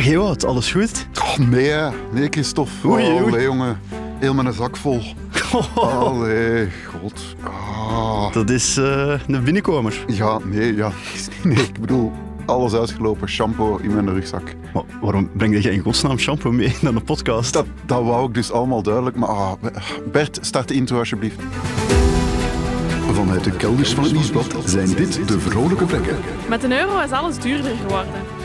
Dag Ewout, alles goed? Oh, nee, nee, Christophe. Oei, oei. Allee, jongen. Heel mijn zak vol. Allee, god. Ah. Dat is eh, een binnenkomer. Ja, nee, ja. Nee, ik bedoel, alles uitgelopen. Shampoo in mijn rugzak. Maar waarom breng je in godsnaam shampoo mee naar een podcast? Dat, dat wou ik dus allemaal duidelijk. Maar ah, Bert, start de intro alsjeblieft. Vanuit de kelders van het Nieuwsblad zijn dit de vrolijke plekken. Met een euro is alles duurder geworden.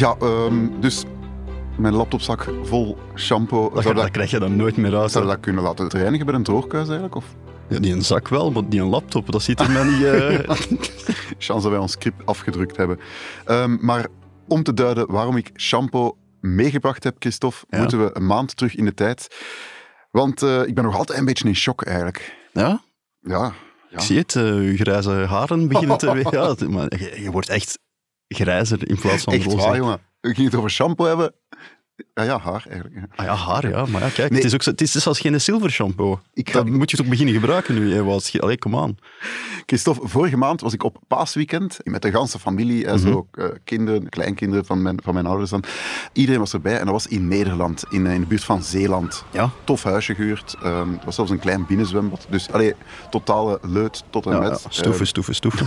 Ja, ehm, dus mijn laptopzak vol shampoo. Dat, Zou dat dat, krijg je dan nooit meer uit. zou dat kunnen laten reinigen bij een droogkuis eigenlijk? Of Ja, die een zak wel, maar die een laptop, dat ziet er mij niet... eh, chance dat wij ons script afgedrukt hebben. Ehm, maar om te duiden waarom ik shampoo meegebracht heb, Christophe, Ja. moeten we een maand terug in de tijd. Want eh, ik ben nog altijd een beetje in shock eigenlijk. ja, Ja, ja. ik zie het. eh, uw grijze haren beginnen te... Ja, maar je, je wordt echt grijzer in plaats van echt roze. waar, jongen. We gingen het over shampoo hebben. Ja, ja, haar eigenlijk. Ah ja, haar, ja. Maar ja, kijk, Nee. het is ook zo, het is zelfs geen zilver shampoo. Ik ga- Dat moet je toch beginnen gebruiken nu, Ewout. Allee, kom aan. Christophe, vorige maand was ik op paasweekend met de ganse familie en zo, Mhm. eh, kinderen, kleinkinderen van mijn, van mijn ouders dan. Iedereen was erbij en dat was in Nederland, in, eh, in de buurt van Zeeland. Ja. Tof huisje gehuurd. ehm, het was zelfs een klein binnenzwembad. Dus allee, totale leut tot en Ja, met. ja, stoeven, stoeven, stoeven.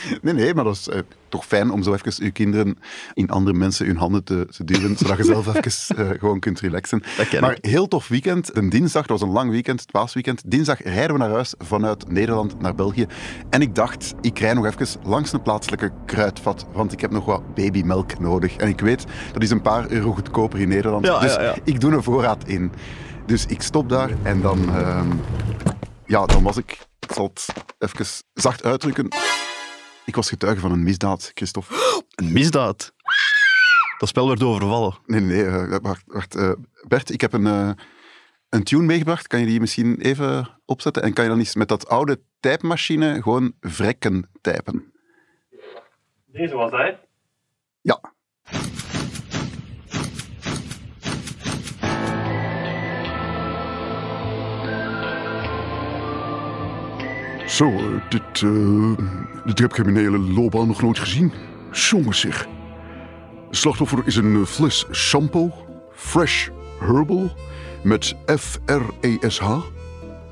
Nee, nee, maar dat is eh, toch fijn om zo even je kinderen in andere mensen hun handen te, te duwen, zodat je zelf even eh, gewoon kunt relaxen. Maar ik. heel tof weekend. Een dinsdag, dat was een lang weekend, het paasweekend. Dinsdag rijden we naar huis vanuit Nederland naar België. En ik dacht, ik rij nog even langs een plaatselijke kruidvat, want ik heb nog wat babymelk nodig. En ik weet, dat is een paar euro goedkoper in Nederland. Ja, dus ja, ja. ik doe een voorraad in. Dus ik stop daar en dan... ehm, ja, dan was ik... Ik zal het even zacht uitdrukken. Ik was getuige van een misdaad, Christophe. Een misdaad. Dat spel werd overvallen. Nee, nee, eh, wacht. wacht eh, Bert, ik heb een, eh, een tune meegebracht. Kan je die misschien even opzetten? En kan je dan eens met dat oude typemachine gewoon vrekken typen? Deze was hij. Ja. Zo, eh, dit, eh, dit heb ik in mijn hele loopbaan nog nooit gezien. Jongens. Het slachtoffer is een eh, fles shampoo, fresh herbal, met F-R-E-S-H.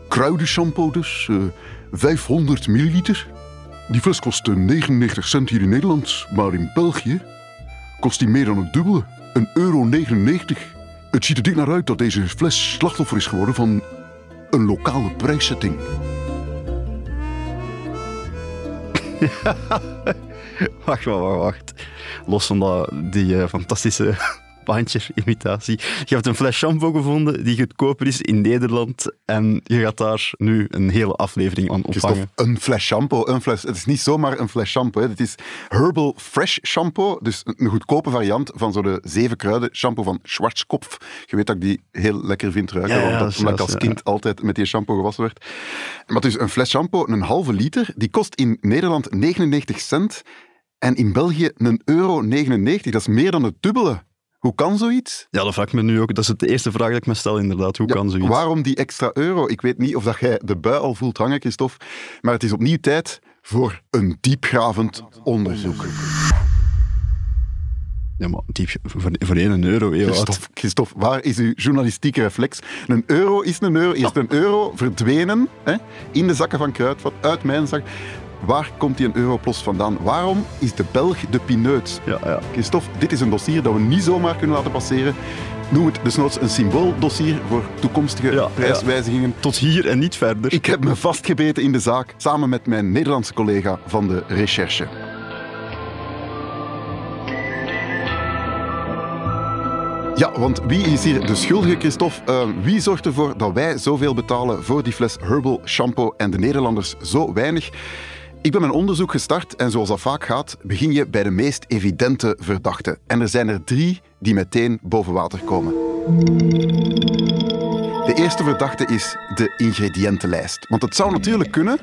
Kruidenshampoo dus, eh, 500 milliliter. Die fles kost eh, 99 cent hier in Nederland, maar in België kost die meer dan het dubbele, een euro 99. Het ziet er dik naar uit dat deze fles slachtoffer is geworden van een lokale prijszetting. Wacht, wacht, wacht. Los van dat, die eh, fantastische bandje-imitatie. Je hebt een fles shampoo gevonden die goedkoper is in Nederland en je gaat daar nu een hele aflevering aan Christophe, ophangen. een fles shampoo. Een fles, het is niet zomaar een fles shampoo. Hè. Het is Herbal Fresh Shampoo. Dus een goedkope variant van zo de zeven kruiden shampoo van Schwarzkopf. Je weet dat ik die heel lekker vind ruiken, Ja, ja, want dat dat, is omdat ik als ja. kind altijd met die shampoo gewassen werd. Maar dus een fles shampoo, een halve liter, die kost in Nederland 99 cent. En in België een euro 99. Dat is meer dan het dubbele. Hoe kan zoiets? Ja, dat vraag ik me nu ook. Dat is de eerste vraag die ik me stel, inderdaad. Hoe Ja, kan zoiets? Waarom die extra euro? Ik weet niet of dat jij de bui al voelt hangen, Christophe, maar het is opnieuw tijd voor een diepgravend onderzoek. Ja, maar diep, voor, voor één euro. Christophe, Christophe, waar is uw journalistieke reflex? Een euro is een euro. Eerst een euro verdwenen hè, in de zakken van Kruidvat, uit mijn zak. Waar komt die een europlos vandaan? Waarom is de Belg de pineut? Ja, ja. Christophe, dit is een dossier dat we niet zomaar kunnen laten passeren. Noem het desnoods een symbooldossier voor toekomstige Ja, prijswijzigingen. Tot hier en niet verder. Ik heb me vastgebeten in de zaak, samen met mijn Nederlandse collega van de recherche. Ja, want wie is hier de schuldige, Christophe? Eh, wie zorgt ervoor dat wij zoveel betalen voor die fles Herbal Shampoo en de Nederlanders zo weinig? Ik ben mijn onderzoek gestart en zoals dat vaak gaat, begin je bij de meest evidente verdachten. En er zijn er drie die meteen boven water komen. De eerste verdachte is de ingrediëntenlijst. Want het zou natuurlijk kunnen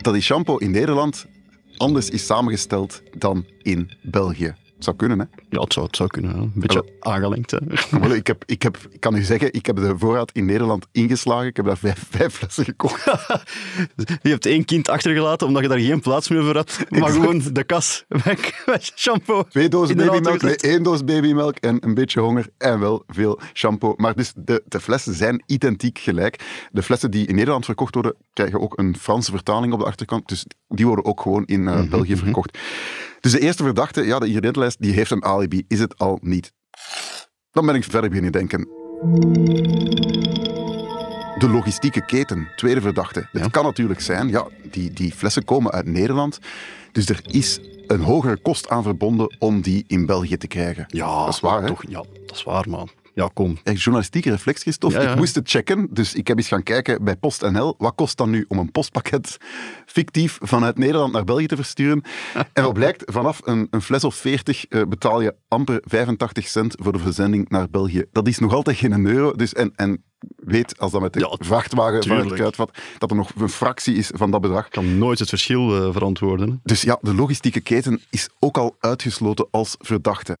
dat die shampoo in Nederland anders is samengesteld dan in België. Zou kunnen, hè? Ja, het zou, het zou kunnen. hè. Een beetje aangelengd. Hè. Ik, heb, ik, heb, ik kan u zeggen, ik heb de voorraad in Nederland ingeslagen. Ik heb daar vijf, vijf flessen gekocht. Je hebt één kind achtergelaten omdat je daar geen plaats meer voor had. Maar Exact. gewoon de kas weg met shampoo. Twee dozen babymelk, nee, één doos babymelk en een beetje honger en wel veel shampoo. Maar dus de, de flessen zijn identiek gelijk. De flessen die in Nederland verkocht worden, krijgen ook een Franse vertaling op de achterkant. Dus die worden ook gewoon in Mhm, eh, België verkocht. Dus de eerste verdachte, ja, de die heeft een alibi. Is het al niet? Dan ben ik verder beginnen denken. De logistieke keten, tweede verdachte. Het kan natuurlijk zijn, ja, die, die flessen komen uit Nederland. Dus er is een hogere kost aan verbonden om die in België te krijgen. Ja, dat is waar, hè? Toch, ja, dat is waar, man. Ja, kom. Echt journalistieke reflex, Christophe. Ja, ja. Ik moest het checken, dus ik heb eens gaan kijken bij PostNL. Wat kost dan nu om een postpakket fictief vanuit Nederland naar België te versturen? En wat blijkt, vanaf een, een fles of 40 eh, betaal je amper 85 cent voor de verzending naar België. Dat is nog altijd geen euro. Dus en, en weet, als dat met de Ja, vrachtwagen van het tuurlijk. kruidvat, dat er nog een fractie is van dat bedrag. Ik kan nooit het verschil eh, verantwoorden. Dus ja, de logistieke keten is ook al uitgesloten als verdachte.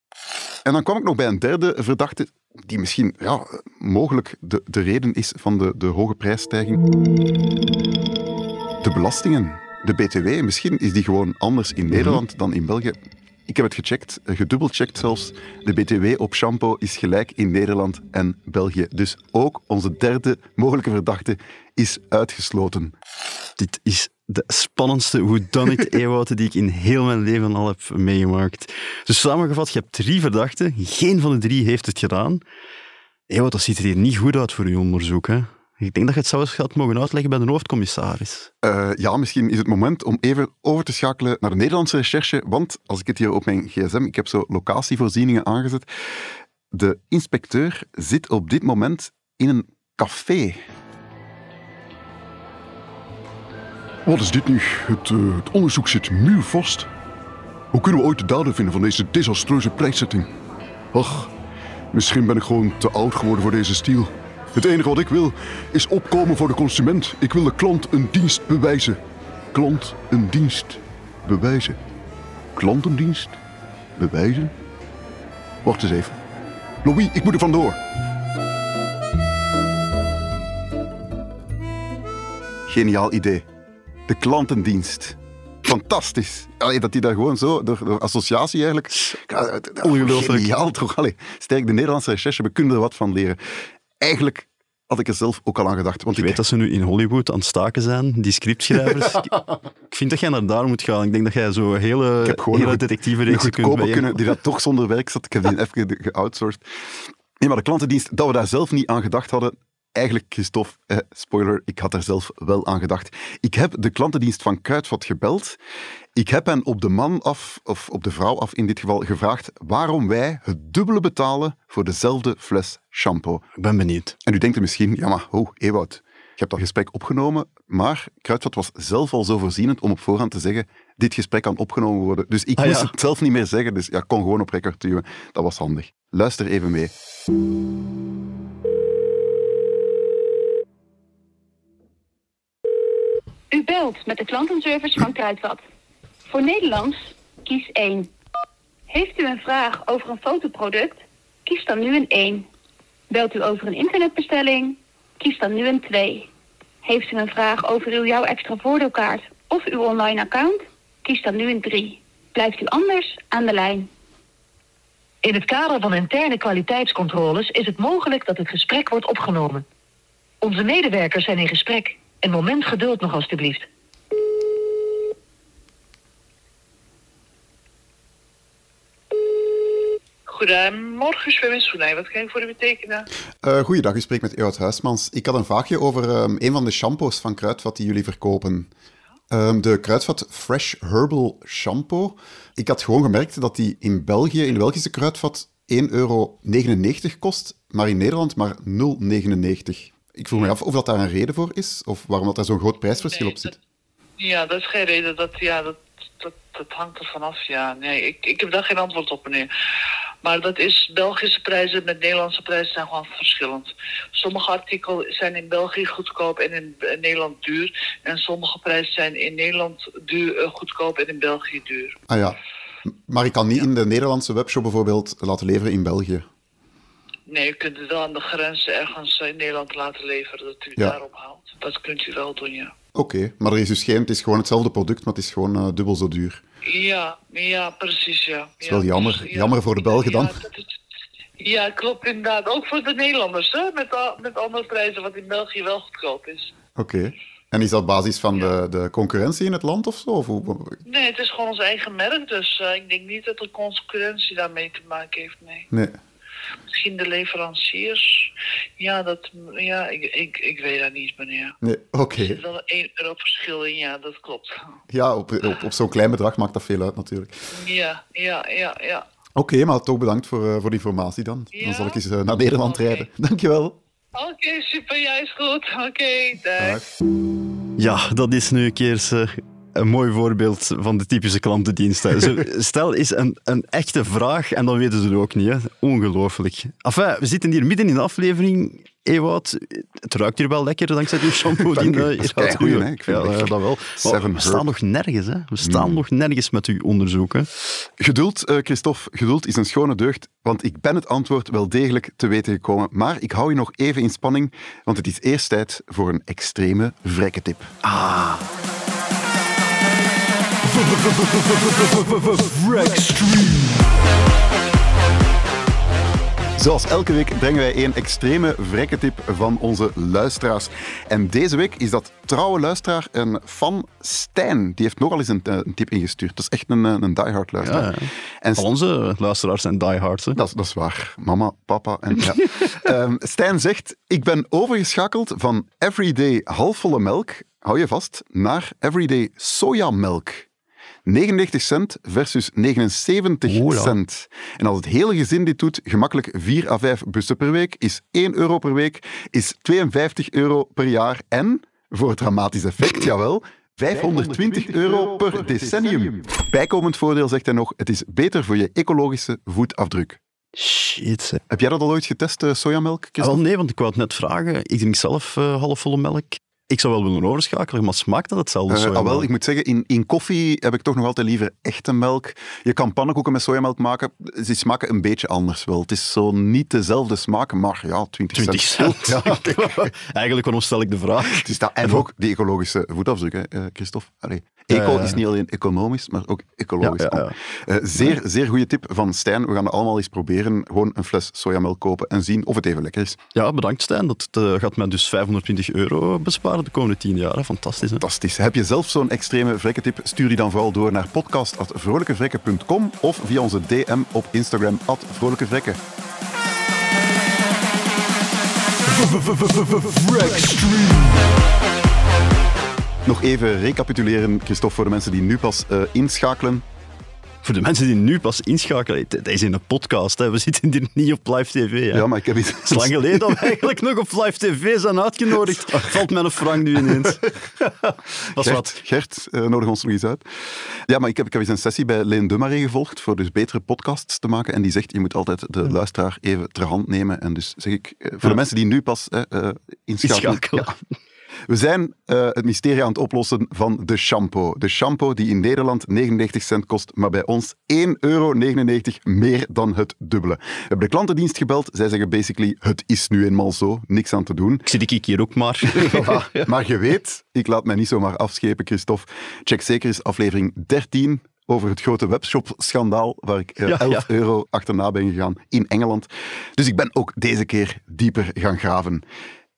En dan kwam ik nog bij een derde verdachte, die misschien ja, mogelijk de, de reden is van de, de hoge prijsstijging. De belastingen, de BTW, misschien is die gewoon anders in Nederland dan in België. Ik heb het gecheckt, eh, gedubbelcheckt zelfs. De BTW op shampoo is gelijk in Nederland en België. Dus ook onze derde mogelijke verdachte is uitgesloten. Dit is de spannendste whodunit eeuwoud die ik in heel mijn leven al heb meegemaakt. Dus samengevat, je hebt drie verdachten. Geen van de drie heeft het gedaan. Eeuwoud, dat ziet er hier niet goed uit voor je onderzoek. Hè? Ik denk dat je het zelfs gaat mogen uitleggen bij de hoofdcommissaris. Eh, ja, misschien is het moment om even over te schakelen naar de Nederlandse recherche. Want als ik het hier op mijn gsm, ik heb zo locatievoorzieningen aangezet. De inspecteur zit op dit moment in een café. Wat is dit nu? Het, eh, het onderzoek zit muurvast. Hoe kunnen we ooit de dader vinden van deze desastreuze prijszetting? Ach, misschien ben ik gewoon te oud geworden voor deze stiel. Het enige wat ik wil is opkomen voor de consument. Ik wil de klant een dienst bewijzen. Klant een dienst bewijzen. Klantendienst bewijzen? Wacht eens even. Louis, ik moet er vandoor. Geniaal idee. De klantendienst. Fantastisch. Allee, dat die daar gewoon zo, door, door associatie eigenlijk... Ongelooflijk. Geniaal toch? Allee, sterk, de Nederlandse recherche, we kunnen er wat van leren. Eigenlijk had ik er zelf ook al aan gedacht. Want Ik ik weet dat ze nu in Hollywood aan het staken zijn, die scriptschrijvers. Ik- vind dat jij naar daar moet gaan. Ik denk dat jij zo hele, Ik heb gewoon hele detectieve een reeksen kunt kunnen, die dat toch zonder werk zat. Ik heb die even geoutsourced. Nee, maar de klantendienst, dat we daar zelf niet aan gedacht hadden. Eigenlijk, Christophe, eh, spoiler, ik had daar zelf wel aan gedacht. Ik heb de klantendienst van Kruidvat gebeld. Ik heb hen op de man af, of op de vrouw af in dit geval, gevraagd waarom wij het dubbele betalen voor dezelfde fles shampoo. Ik ben benieuwd. En u denkt er misschien, ja maar, oh, Ewout, je hebt dat gesprek opgenomen, maar Kruidvat was zelf al zo voorzienend om op voorhand te zeggen, dit gesprek kan opgenomen worden. Dus ik Ah, moest ja. het zelf niet meer zeggen, dus ja, kon gewoon op record duwen. Dat was handig. Luister even mee. U belt met de klantenservice van Kruidvat. Voor Nederlands, kies 1. Heeft u een vraag over een fotoproduct? Kies dan nu een 1. Belt u over een internetbestelling? Kies dan nu een 2. Heeft u een vraag over uw jouw extra voordeelkaart of uw online account? Kies dan nu een 3. Blijft u anders aan de lijn. In het kader van interne kwaliteitscontroles is het mogelijk dat het gesprek wordt opgenomen. Onze medewerkers zijn in gesprek. Een moment geduld nog alstublieft. Goedemorgen, Zwemmers Soenij. Wat kan ik voor u betekenen? Uh, goeiedag, u spreekt met Ewout Huismans. Ik had een vraagje over um, een van de shampoos van Kruidvat die jullie verkopen. Um, de Kruidvat Fresh Herbal Shampoo. Ik had gewoon gemerkt dat die in België, in de Belgische Kruidvat, 1,99 euro kost, maar in Nederland maar 0,99. Ik vroeg me af of dat daar een reden voor is, of waarom dat er zo'n groot prijsverschil op zit. Ja, dat is geen reden. Dat, ja, dat, dat, dat hangt er vanaf. Ja, nee, ik, ik heb daar geen antwoord op, meneer. Maar dat is, Belgische prijzen met Nederlandse prijzen zijn gewoon verschillend. Sommige artikelen zijn in België goedkoop en in, in Nederland duur. En sommige prijzen zijn in Nederland duur, eh, goedkoop en in België duur. Ah ja, maar ik kan niet in de Nederlandse webshop bijvoorbeeld laten leveren in België. Nee, u kunt het wel aan de grens ergens in Nederland laten leveren dat u het Ja. daarop haalt. Dat kunt u wel doen, ja. Oké, maar er is dus geen, het is gewoon hetzelfde product, maar het is gewoon eh, dubbel zo duur. Ja, ja, precies, ja. Dat is wel jammer. Ja. Jammer voor de Belgen dan. Ja, klopt inderdaad. Ook voor de Nederlanders, hè? Met, met andere prijzen, wat in België wel goedkoop is. Oké. En is dat basis van de, de concurrentie in het land of zo? Of hoe- Nee, het is gewoon ons eigen merk, dus eh, ik denk niet dat er concurrentie daarmee te maken heeft, nee. Nee. Misschien de leveranciers. Ja, dat, ja ik, ik, ik weet dat niet, meneer. Nee, oké. Er zit wel een 1 euro verschil in, ja, dat klopt. Ja, op, op, op zo'n klein bedrag maakt dat veel uit natuurlijk. Ja, ja, ja, ja. Oké, maar toch bedankt voor, eh, voor de informatie dan. Dan zal ik eens eh, naar Nederland rijden. Dankjewel. Oké, super, ja, is goed. Oké, dag. Ja, dat is nu een keer een mooi voorbeeld van de typische klantendienst. Stel is een, een echte vraag en dan weten ze het ook niet. Hè. Ongelooflijk. Enfin, we zitten hier midden in de aflevering. Ewout, het ruikt hier wel lekker dankzij die shampoo. Die, eh, Dat is keigoeie, hè. Ik vind Ja, ja, dat wel. Maar we staan nog nergens. Hè. We staan Mm. nog nergens met uw onderzoek. Hè. Geduld, eh, Christophe, geduld is een schone deugd, want ik ben het antwoord wel degelijk te weten gekomen. Maar ik hou je nog even in spanning, want het is eerst tijd voor een extreme vrekketip. Ah. Zoals elke week brengen wij een extreme vrekketip van onze luisteraars. En deze week is dat trouwe luisteraar een fan, Stijn. Die heeft nogal eens een, eh, een tip ingestuurd. Dat is echt een, eh, een diehard luisteraar. Ja, ja. En Al onze luisteraars zijn diehards. Dat, is- dat is waar. Mama, papa en ja. Ehm, Stijn zegt, ik ben overgeschakeld van everyday halfvolle melk, hou je vast, naar everyday sojamelk. 99 cent versus 79 Oeh, ja. cent. En als het hele gezin dit doet, gemakkelijk 4 à 5 bussen per week, is 1 euro per week, is 52 euro per jaar en, voor het dramatisch effect, jawel, 520 euro per decennium. Bijkomend voordeel zegt hij nog, het is beter voor je ecologische voetafdruk. Shit. hè. Heb jij dat al ooit getest, eh, sojamelk? Ah, wel, nee, want ik wou het net vragen. Ik drink zelf eh, halfvolle melk. Ik zou wel willen overschakelen, maar smaakt dat hetzelfde? Eh, ah, wel, ik moet zeggen, in, in koffie heb ik toch nog altijd liever echte melk. Je kan pannenkoeken met sojamelk maken. Ze smaken een beetje anders wel. Het is zo niet dezelfde smaak, maar ja, 20, 20 cent. Ja, Eigenlijk, waarom stel ik de vraag? het is dat. En ook die ecologische voetafdruk, hè, eh, Christophe. Allee, eco ja. is niet alleen economisch, maar ook ecologisch. Ja, ja, ja. Eh, zeer, zeer goede tip van Stijn. We gaan het allemaal eens proberen. Gewoon een fles sojamelk kopen en zien of het even lekker is. Ja, bedankt Stijn. Dat eh, gaat mij dus 520 euro besparen de komende 10 jaar. Fantastisch. Hè? Fantastisch. Heb je zelf zo'n extreme vrekketip? Stuur die dan vooral door naar podcast.vrolijkevrekken.com of via onze DM op Instagram, at vrolijkevrekken. Nog even recapituleren, Christophe, voor de mensen die nu pas eh, inschakelen. Voor de mensen die nu pas inschakelen, dat is in een podcast. Hè. We zitten hier niet op live tv. Hè. Ja, maar ik heb iets... Het is lang geleden dat we eigenlijk nog op live tv zijn uitgenodigd. Valt mij een frank nu ineens. is Gert, wat. Gert eh, nodig ons nog eens uit. Ja, maar ik heb, ik heb eens een sessie bij Leen Dumaré gevolgd voor dus betere podcasts te maken. En die zegt, je moet altijd de luisteraar even ter hand nemen. En dus zeg ik, eh, voor de mensen die nu pas eh, eh, inschakelen. Inschakelen. Ja. We zijn eh, het mysterie aan het oplossen van de shampoo. De shampoo die in Nederland 99 cent kost, maar bij ons 1,99 euro meer dan het dubbele. We hebben de klantendienst gebeld. Zij zeggen basically, het is nu eenmaal zo, niks aan te doen. Ik zie de kiek hier ook maar. Voilà. Maar je weet, ik laat mij niet zomaar afschepen, Christophe. Check zeker eens aflevering 13 over het grote webshop-schandaal waar ik eh, Ja, 11 ja. euro achterna ben gegaan in Engeland. Dus ik ben ook deze keer dieper gaan graven.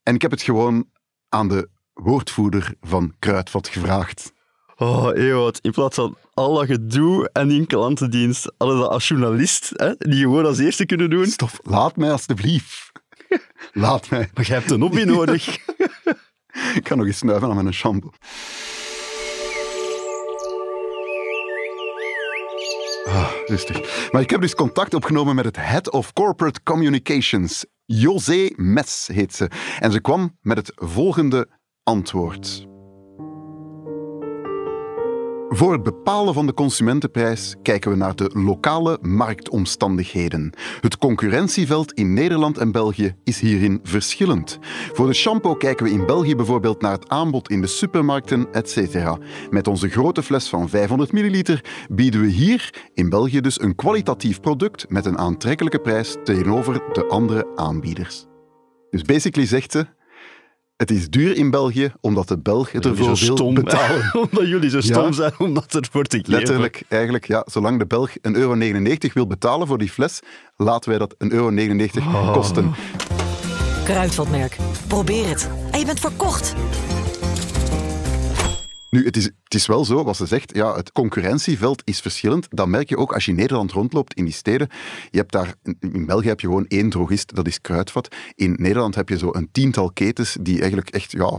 En ik heb het gewoon aan de woordvoerder van Kruidvat gevraagd. Oh, Ewout, in plaats van al dat gedoe en die klantendienst, hadden dat als journalist, hè, die gewoon als eerste kunnen doen. Stop, laat mij alstublieft. Laat mij. Maar jij hebt een hobby nodig. Ik ga nog eens snuiven aan mijn shampoo. Ah, rustig. Maar ik heb dus contact opgenomen met het Head of Corporate Communications. José Mes heet ze. En ze kwam met het volgende antwoord. Voor het bepalen van de consumentenprijs kijken we naar de lokale marktomstandigheden. Het concurrentieveld in Nederland en België is hierin verschillend. Voor de shampoo kijken we in België bijvoorbeeld naar het aanbod in de supermarkten, etc. Met onze grote fles van 500 milliliter bieden we hier in België dus een kwalitatief product met een aantrekkelijke prijs tegenover de andere aanbieders. Dus basically zegt ze, het is duur in België omdat de Belg het ervoor zo wil stom- betalen. omdat jullie zo stom Ja. zijn om dat ervoor te geven. Letterlijk, eigenlijk, ja, zolang de Belg 1,99 euro wil betalen voor die fles, laten wij dat 1,99 euro Oh. kosten. Kruidvatmerk. Probeer het. En je bent verkocht. Nu, het is, het is wel zo, wat ze zegt, ja, het concurrentieveld is verschillend. Dat merk je ook als je in Nederland rondloopt, in die steden. Je hebt daar, in België heb je gewoon één drogist, dat is Kruidvat. In Nederland heb je zo een tiental ketens die eigenlijk echt, ja,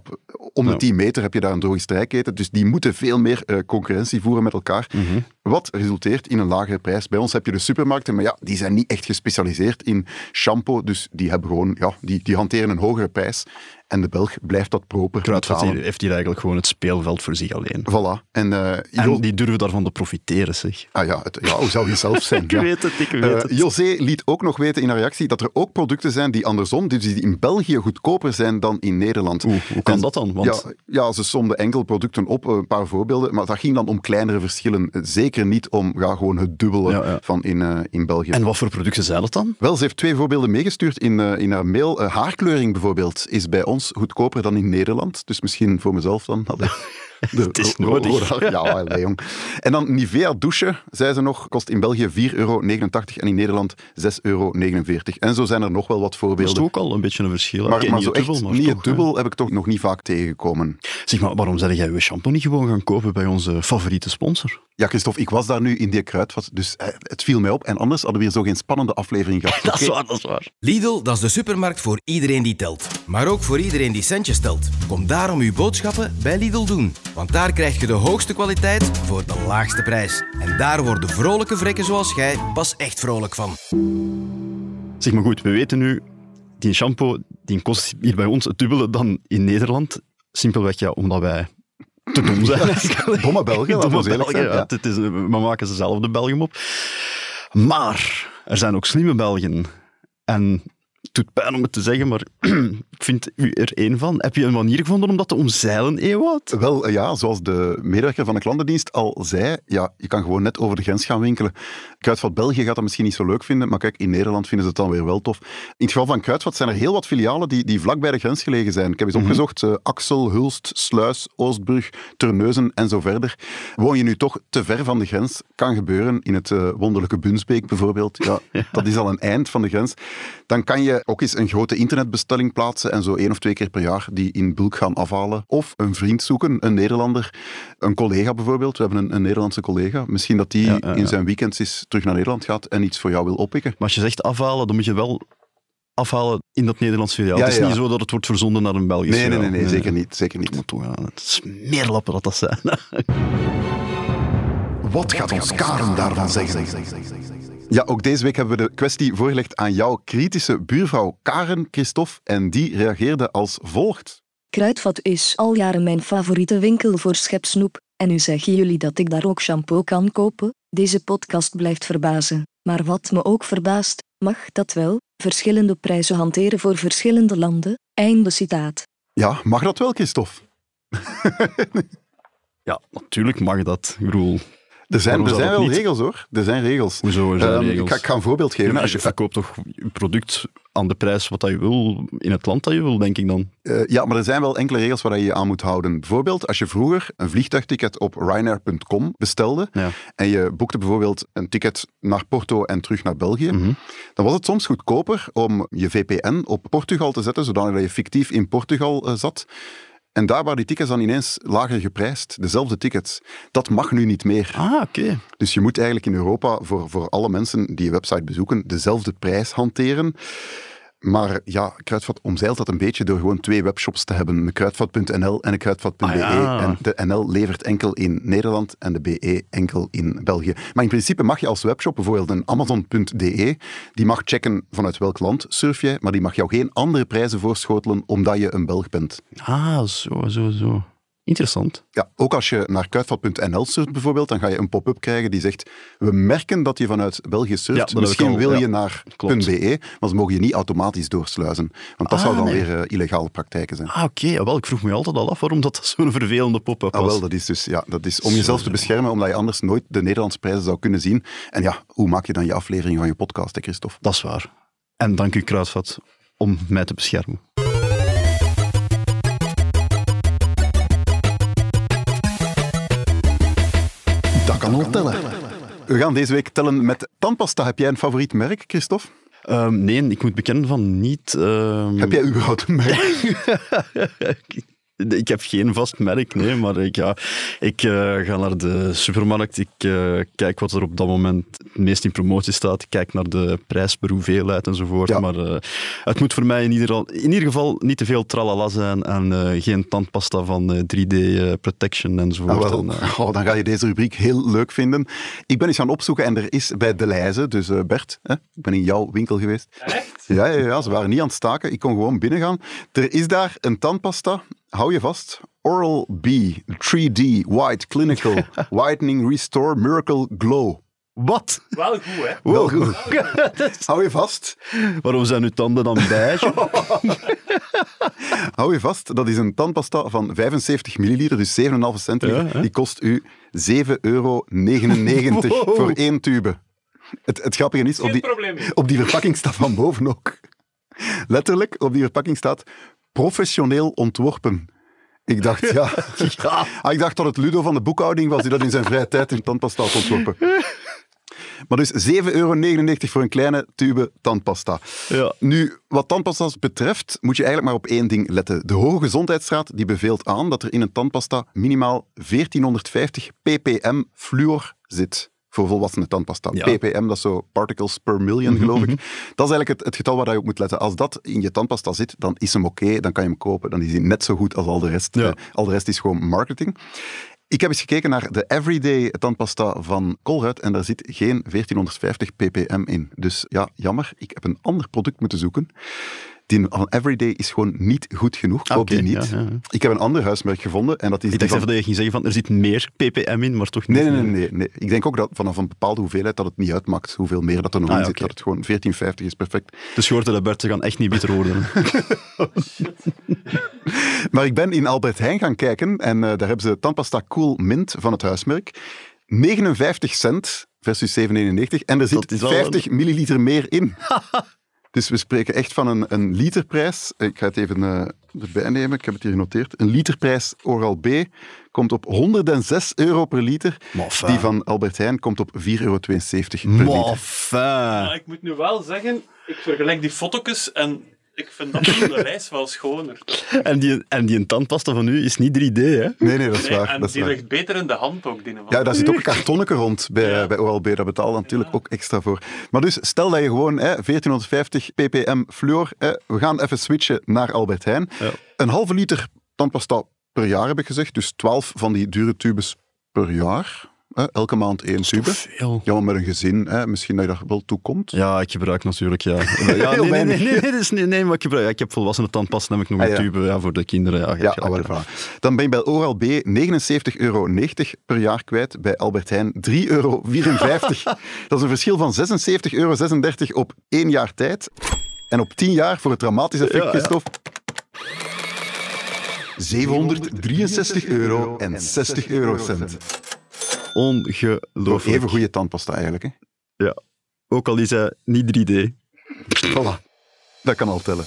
om de Ja. 10 meter heb je daar een drogisterijketen. Dus die moeten veel meer eh, concurrentie voeren met elkaar. Mhm. Wat resulteert in een lagere prijs. Bij ons heb je de supermarkten, maar ja, die zijn niet echt gespecialiseerd in shampoo. Dus die hebben gewoon, ja, die, die hanteren een hogere prijs. En de Belg blijft dat proper Kruidvat heeft hier eigenlijk gewoon het speelveld voor zich alleen. Voilà. En, eh, En die durven daarvan te profiteren, zeg. Ah ja, het, ja, hoe zou je zelf zijn? Ik ja. weet het, ik weet Eh, het. José liet ook nog weten in haar reactie dat er ook producten zijn die andersom, dus die in België goedkoper zijn dan in Nederland. Oeh, hoe kan En- dat dan? Want Ja, ja, ze somden enkel producten op, eh, een paar voorbeelden, maar dat ging dan om kleinere verschillen. Zeker niet om ja, gewoon het dubbele Ja, ja. van in, eh, in België. En wat voor producten zijn dat dan? Wel, ze heeft twee voorbeelden meegestuurd in, eh, in haar mail. Haarkleuring bijvoorbeeld is bij ons goedkoper dan in Nederland. Dus misschien voor mezezelf dan. had ik Het is nodig. Ja, allee, jong. En dan Nivea douchen, zei ze nog, kost in België 4,89 euro en in Nederland 6,49 euro. En zo zijn er nog wel wat Dat is voorbeelden. toch ook al een beetje een verschil. Maar, maar niet zo echt dubbel, maar niet toch, het dubbel heb ik toch nog niet vaak tegengekomen. Zeg maar, waarom zeg jij je shampoo niet gewoon gaan kopen bij onze favoriete sponsor? Ja, Christophe, ik was daar nu in die kruidvat, dus eh, het viel mij op. En anders hadden we hier zo geen spannende aflevering gehad. Dat is waar, dat is waar. Lidl, dat is de supermarkt voor iedereen die telt. Maar ook voor iedereen die centjes telt. Kom daarom uw boodschappen bij Lidl doen. Want daar krijg je de hoogste kwaliteit voor de laagste prijs. En daar worden vrolijke vrekken zoals jij pas echt vrolijk van. Zeg maar goed, we weten nu, die shampoo die kost hier bij ons het dubbele dan in Nederland. Simpelweg ja, omdat wij te dom zijn. eigenlijk. Domme Belgen, Domme eerlijk Belgen, zijn, ja. ja. Het is, we maken ze zelf de Belgen op. Maar er zijn ook slimme Belgen. En doet pijn om het te zeggen, maar ik vind u er één van. Heb je een manier gevonden om dat te omzeilen, Ewout? Wel, eh, ja, zoals de medewerker van de klantendienst al zei, ja, je kan gewoon net over de grens gaan winkelen. Kruidvat België gaat dat misschien niet zo leuk vinden, maar kijk, in Nederland vinden ze het dan weer wel tof. In het geval van Kruidvat zijn er heel wat filialen die, die vlak bij de grens gelegen zijn. Ik heb eens Mhm. opgezocht, eh, Axel, Hulst, Sluis, Oostbrug, Terneuzen en zo verder. Woon je nu toch te ver van de grens, kan gebeuren, in het eh, wonderlijke Bunsbeek bijvoorbeeld, ja, dat is al een eind van de grens, dan kan je ook eens een grote internetbestelling plaatsen en zo één of twee keer per jaar die in bulk gaan afhalen. Of een vriend zoeken, een Nederlander, een collega bijvoorbeeld. We hebben een, een Nederlandse collega. Misschien dat die Ja, ja, ja. in zijn weekend eens terug naar Nederland gaat en iets voor jou wil oppikken. Maar als je zegt afhalen, dan moet je wel afhalen in dat Nederlands filiaal. Ja, het is ja. niet zo dat het wordt verzonden naar een Belgisch Nee, nee, filiaal. nee, nee, zeker niet. Zeker niet. Toch, ja, het is meer lappen dat dat zijn. Wat gaat ons Karen daarvan zeggen? Ja, ook deze week hebben we de kwestie voorgelegd aan jouw kritische buurvrouw Karen Christophe en die reageerde als volgt. Kruidvat is al jaren mijn favoriete winkel voor schepsnoep. En nu zeggen jullie dat ik daar ook shampoo kan kopen? Deze podcast blijft verbazen. Maar wat me ook verbaast, mag dat wel? Verschillende prijzen hanteren voor verschillende landen? Einde citaat. Ja, mag dat wel, Christophe? Ja, natuurlijk mag dat. Ik bedoel, Er zijn, er zijn wel niet? regels hoor. Er zijn regels. hoezo er zijn Ehm, regels? Ik, ga, ik ga een voorbeeld geven. Ja, Als je verkoopt toch je product aan de prijs wat dat je wil, in het land dat je wil, denk ik dan. Eh, ja, maar er zijn wel enkele regels waar je je aan moet houden. Bijvoorbeeld, als je vroeger een vliegtuigticket op Ryanair.com bestelde Ja. en je boekte bijvoorbeeld een ticket naar Porto en terug naar België, Mhm. dan was het soms goedkoper om je VPN op Portugal te zetten, zodat je fictief in Portugal eh, zat. En daar waren die tickets dan ineens lager geprijsd, dezelfde tickets. Dat mag nu niet meer. Ah, oké. Dus je moet eigenlijk in Europa voor, voor alle mensen die je website bezoeken dezelfde prijs hanteren. Maar ja, Kruidvat omzeilt dat een beetje door gewoon twee webshops te hebben. Een kruidvat.nl en een kruidvat.be. Ah, ja. En de NL levert enkel in Nederland en de BE enkel in België. Maar in principe mag je als webshop bijvoorbeeld een Amazon.de, die mag checken vanuit welk land surf jij, maar die mag jou geen andere prijzen voorschotelen omdat je een Belg bent. Ah, zo, zo, zo. Interessant. Ja, ook als je naar kruidvat.nl surft bijvoorbeeld, dan ga je een pop-up krijgen die zegt we merken dat je vanuit België surft, misschien al, wil ja. je naar Klopt. .be, maar ze mogen je niet automatisch doorsluizen. Want dat Ah, zou dan nee. weer eh, illegale praktijken zijn. Ah, oké. Wel, ik vroeg me altijd al af waarom dat zo'n vervelende pop-up Ah, was. wel, dat is dus ja, dat is om jezelf te beschermen, omdat je anders nooit de Nederlandse prijzen zou kunnen zien. En ja, hoe maak je dan je aflevering van je podcast, hè, Christophe? Dat is waar. En dank u, Kruidvat, om mij te beschermen. Kan al tellen. We gaan deze week tellen met tandpasta. Heb jij een favoriet merk, Christophe? Ehm, nee, ik moet bekennen van niet. ehm, Heb jij überhaupt een merk? Ik heb geen vast merk, nee, maar ik, ja, ik eh, ga naar de supermarkt, ik eh, kijk wat er op dat moment het meest in promotie staat, ik kijk naar de prijs per hoeveelheid enzovoort, Ja. maar eh, het moet voor mij in ieder, geval- in ieder geval niet te veel tralala zijn en eh, geen tandpasta van eh, 3D eh, protection enzovoort. Ah, wel. En, Oh, dan ga je deze rubriek heel leuk vinden. Ik ben eens gaan opzoeken en er is bij De Leize, dus eh, Bert, hè, ik ben in jouw winkel geweest. Echt? Ja, ja, ja, ze waren niet aan het staken. Ik kon gewoon binnengaan. Er is daar een tandpasta, hou je vast, Oral B, 3D, White, Clinical, Whitening, Restore, Miracle, Glow. Wat? Wel goed, hè? Wel goed. Hou je vast. Waarom zijn uw tanden dan beige? Hou je vast, dat is een tandpasta van 75 milliliter, dus 7,5 centiliter. Ja? Die kost u 7,99 euro Wow. voor één tube. Het, het grappige is, op die, op die verpakking staat van boven ook. Letterlijk, op die verpakking staat professioneel ontworpen. Ik dacht, ja. Ah, ik dacht dat het Ludo van de boekhouding was die dat in zijn vrije tijd in tandpasta had ontworpen. Maar dus 7,99 euro voor een kleine tube tandpasta. Ja. Nu, wat tandpasta's betreft, moet je eigenlijk maar op één ding letten. De Hoge Gezondheidsraad die beveelt aan dat er in een tandpasta minimaal 1450 ppm fluor zit. Voor volwassenen tandpasta. Ja. ppm, dat is zo particles per million, geloof ik. Dat is eigenlijk het, het getal waar je op moet letten. Als dat in je tandpasta zit, dan is hem oké, dan kan je hem kopen. Dan is hij net zo goed als al de rest. Ja. Eh, al de rest is gewoon marketing. Ik heb eens gekeken naar de Everyday tandpasta van Colruyt en daar zit geen 1450 ppm in. Dus ja, jammer. Ik heb een ander product moeten zoeken. Die van Everyday is gewoon niet goed genoeg. Ah, Koop oké, die niet. ja, ja, ja. Ik heb een ander huismerk gevonden en dat is Ik dacht van... dat je ging zeggen van er zit meer ppm in, maar toch niet. Nee, nee, nee, nee, nee. Ik denk ook dat vanaf een bepaalde hoeveelheid dat het niet uitmaakt hoeveel meer dat er nog Ah, in zit. Dat het gewoon 1450 is perfect. Dus je hoort dat Bert, ze gaan echt niet bitter worden. Maar ik ben in Albert Heijn gaan kijken en eh, daar hebben ze tandpasta Cool Mint van het huismerk. 59 cent versus 7,99 en er zit is wel 50 milliliter meer in. Dus we spreken echt van een, een literprijs. Ik ga het even eh, erbij nemen, ik heb het hier genoteerd. Een literprijs Oral B komt op 106 euro per liter. Die van Albert Heijn komt op 4,72 euro per liter. Maar ik moet nu wel zeggen, ik vergelijk die foto's en ik vind dat van de lijst wel schoner. En die, en die tandpasta van u is niet 3D, hè? Nee, nee, dat is Nee, waar. en dat is die waar. ligt beter in de hand ook, die van. Ja, daar zit ook een kartonnetje rond bij, bij OLB. Daar betaal je natuurlijk ook extra voor. Maar dus, stel dat je gewoon hè, 1450 ppm fluor... Hè, we gaan even switchen naar Albert Heijn. Ja. Een halve liter tandpasta per jaar, heb ik gezegd. Dus 12 van die dure tubes per jaar. Hè, elke maand één tube. Veel. Ja, maar met een gezin, hè, misschien dat je daar wel toe komt. Ja, ik gebruik natuurlijk, ja. ja Heel nee, nee, nee, weinig. nee, nee, dat is niet- nee, maar ik gebruik... ja, ik heb volwassenen tandpasta, dan heb ik nog een Ah, ja. tube ja, voor de kinderen. Ja, Ja, ah. Dan ben je bij Oral B 79,90 euro per jaar kwijt. Bij Albert Heijn 3,54 euro. Dat is een verschil van 76,36 euro op één jaar tijd. En op 10 jaar, voor het dramatische effect, Ja, ja. Christophe, 763 euro en 60 eurocent. Ongelooflijk. even goede tandpasta eigenlijk. Hè? Ja. Ook al is hij niet 3D. Voilà. Dat kan al tellen.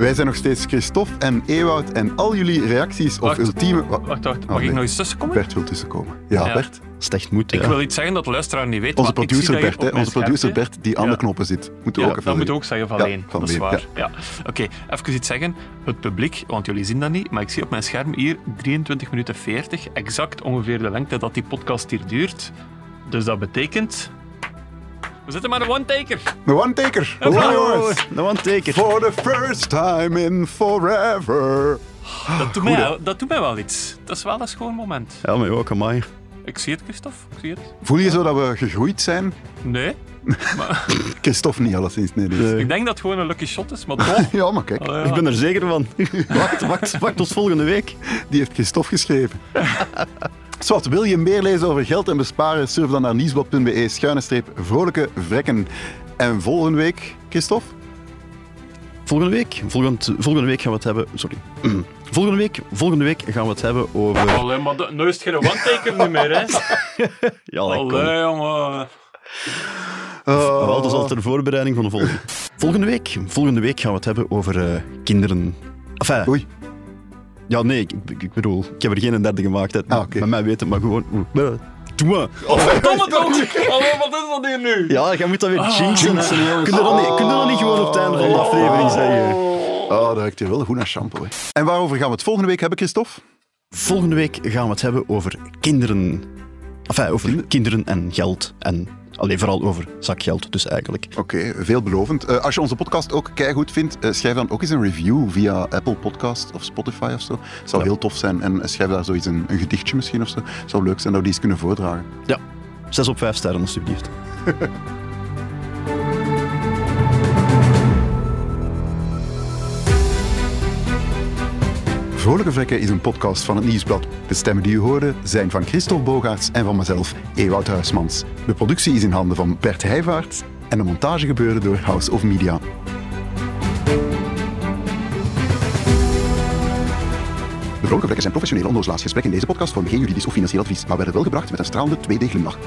Wij zijn nog steeds Christophe en Ewout en al jullie reacties of Wacht. ultieme... Wa- Wacht, wacht. Mag Oh, ik nog eens tussenkomen? Bert wil tussenkomen. Ja, Ja. Bert. Slecht moet, Ik ja. wil iets zeggen dat de luisteraar niet weet. Onze maar ik zie producer Bert, hè, onze producer Bert, die aan de knoppen zit. Moeten we Ja, ook even dat moet ook zeggen van Ja, Leen. van dat is waar. Ja. Oké, even iets zeggen. Het publiek, want jullie zien dat niet, maar ik zie op mijn scherm hier 23 minuten 40, exact ongeveer de lengte dat die podcast hier duurt. Dus dat betekent... We zitten maar een one-taker. De one-taker. Jongens. De one-taker. For the first time in forever. Dat doet, mij, dat doet mij wel iets. Dat is wel een schoon moment. Ja, maar ook, amai. Ik zie het, Christophe. Ik zie het. Voel je zo dat we gegroeid zijn? Nee. Christophe niet, alleszins. Nee, dus. Ik denk dat het gewoon een lucky shot is, maar toch. Ja, maar kijk. Allee, ja. Ik ben er zeker van. wacht, wacht, wacht tot volgende week. Die heeft Christophe geschreven. Zwart, wil je meer lezen over geld en besparen? Surf dan naar nieuwsblad.be schuine streep vrolijke vrekken. En volgende week, Christophe? Volgende week, volgend, volgende week gaan we het hebben... Sorry. Volgende week, volgende week gaan we het hebben over... Allee, maar dat- nu is het geen one-taker meer, hè. Ja. Allee, jongen. Oh. Wel, dat is al ter voorbereiding van de volgende. Volgende week, volgende week gaan we het hebben over eh, kinderen. Enfin, Oei. Ja, nee, ik, ik- ik bedoel, ik heb er geen derde gemaakt. Hè. Ah, oké. Bij mij weten, maar gewoon... Doe maar. Verdomme toch! Allee, wat is dat hier nu? Ja, jij moet dat weer jinxen. jinxen, hè. jongens. Kun je dat niet, kun je dat niet gewoon op het einde van de aflevering zeggen? Oh, dat ruikt hier wel goed naar shampoo. Hè. En waarover gaan we het volgende week hebben, Christophe? Volgende week gaan we het hebben over kinderen. Enfin, over kinderen en geld. En alleen vooral over zakgeld, dus eigenlijk. Oké, veelbelovend. Eh, als je onze podcast ook keigoed vindt, eh, schrijf dan ook eens een review via Apple Podcast of Spotify of zo. zou Ja. heel tof zijn. En schrijf daar zoiets een, een gedichtje misschien of zo. zou leuk zijn dat we die eens kunnen voordragen. Ja, zes op vijf sterren, alstublieft. Vrolijke Vrekken is een podcast van het Nieuwsblad. De stemmen die u hoorde zijn van Christophe Bogaerts en van mezelf, Ewout Huismans. De productie is in handen van Bert Heijvaart en de montage gebeurde door House of Media. De Vrolijke Vrekken zijn professionele onnozelaarsgesprekken in deze podcast vormen geen juridisch of financieel advies, maar werden wel gebracht met een stralende 2D-glimlach.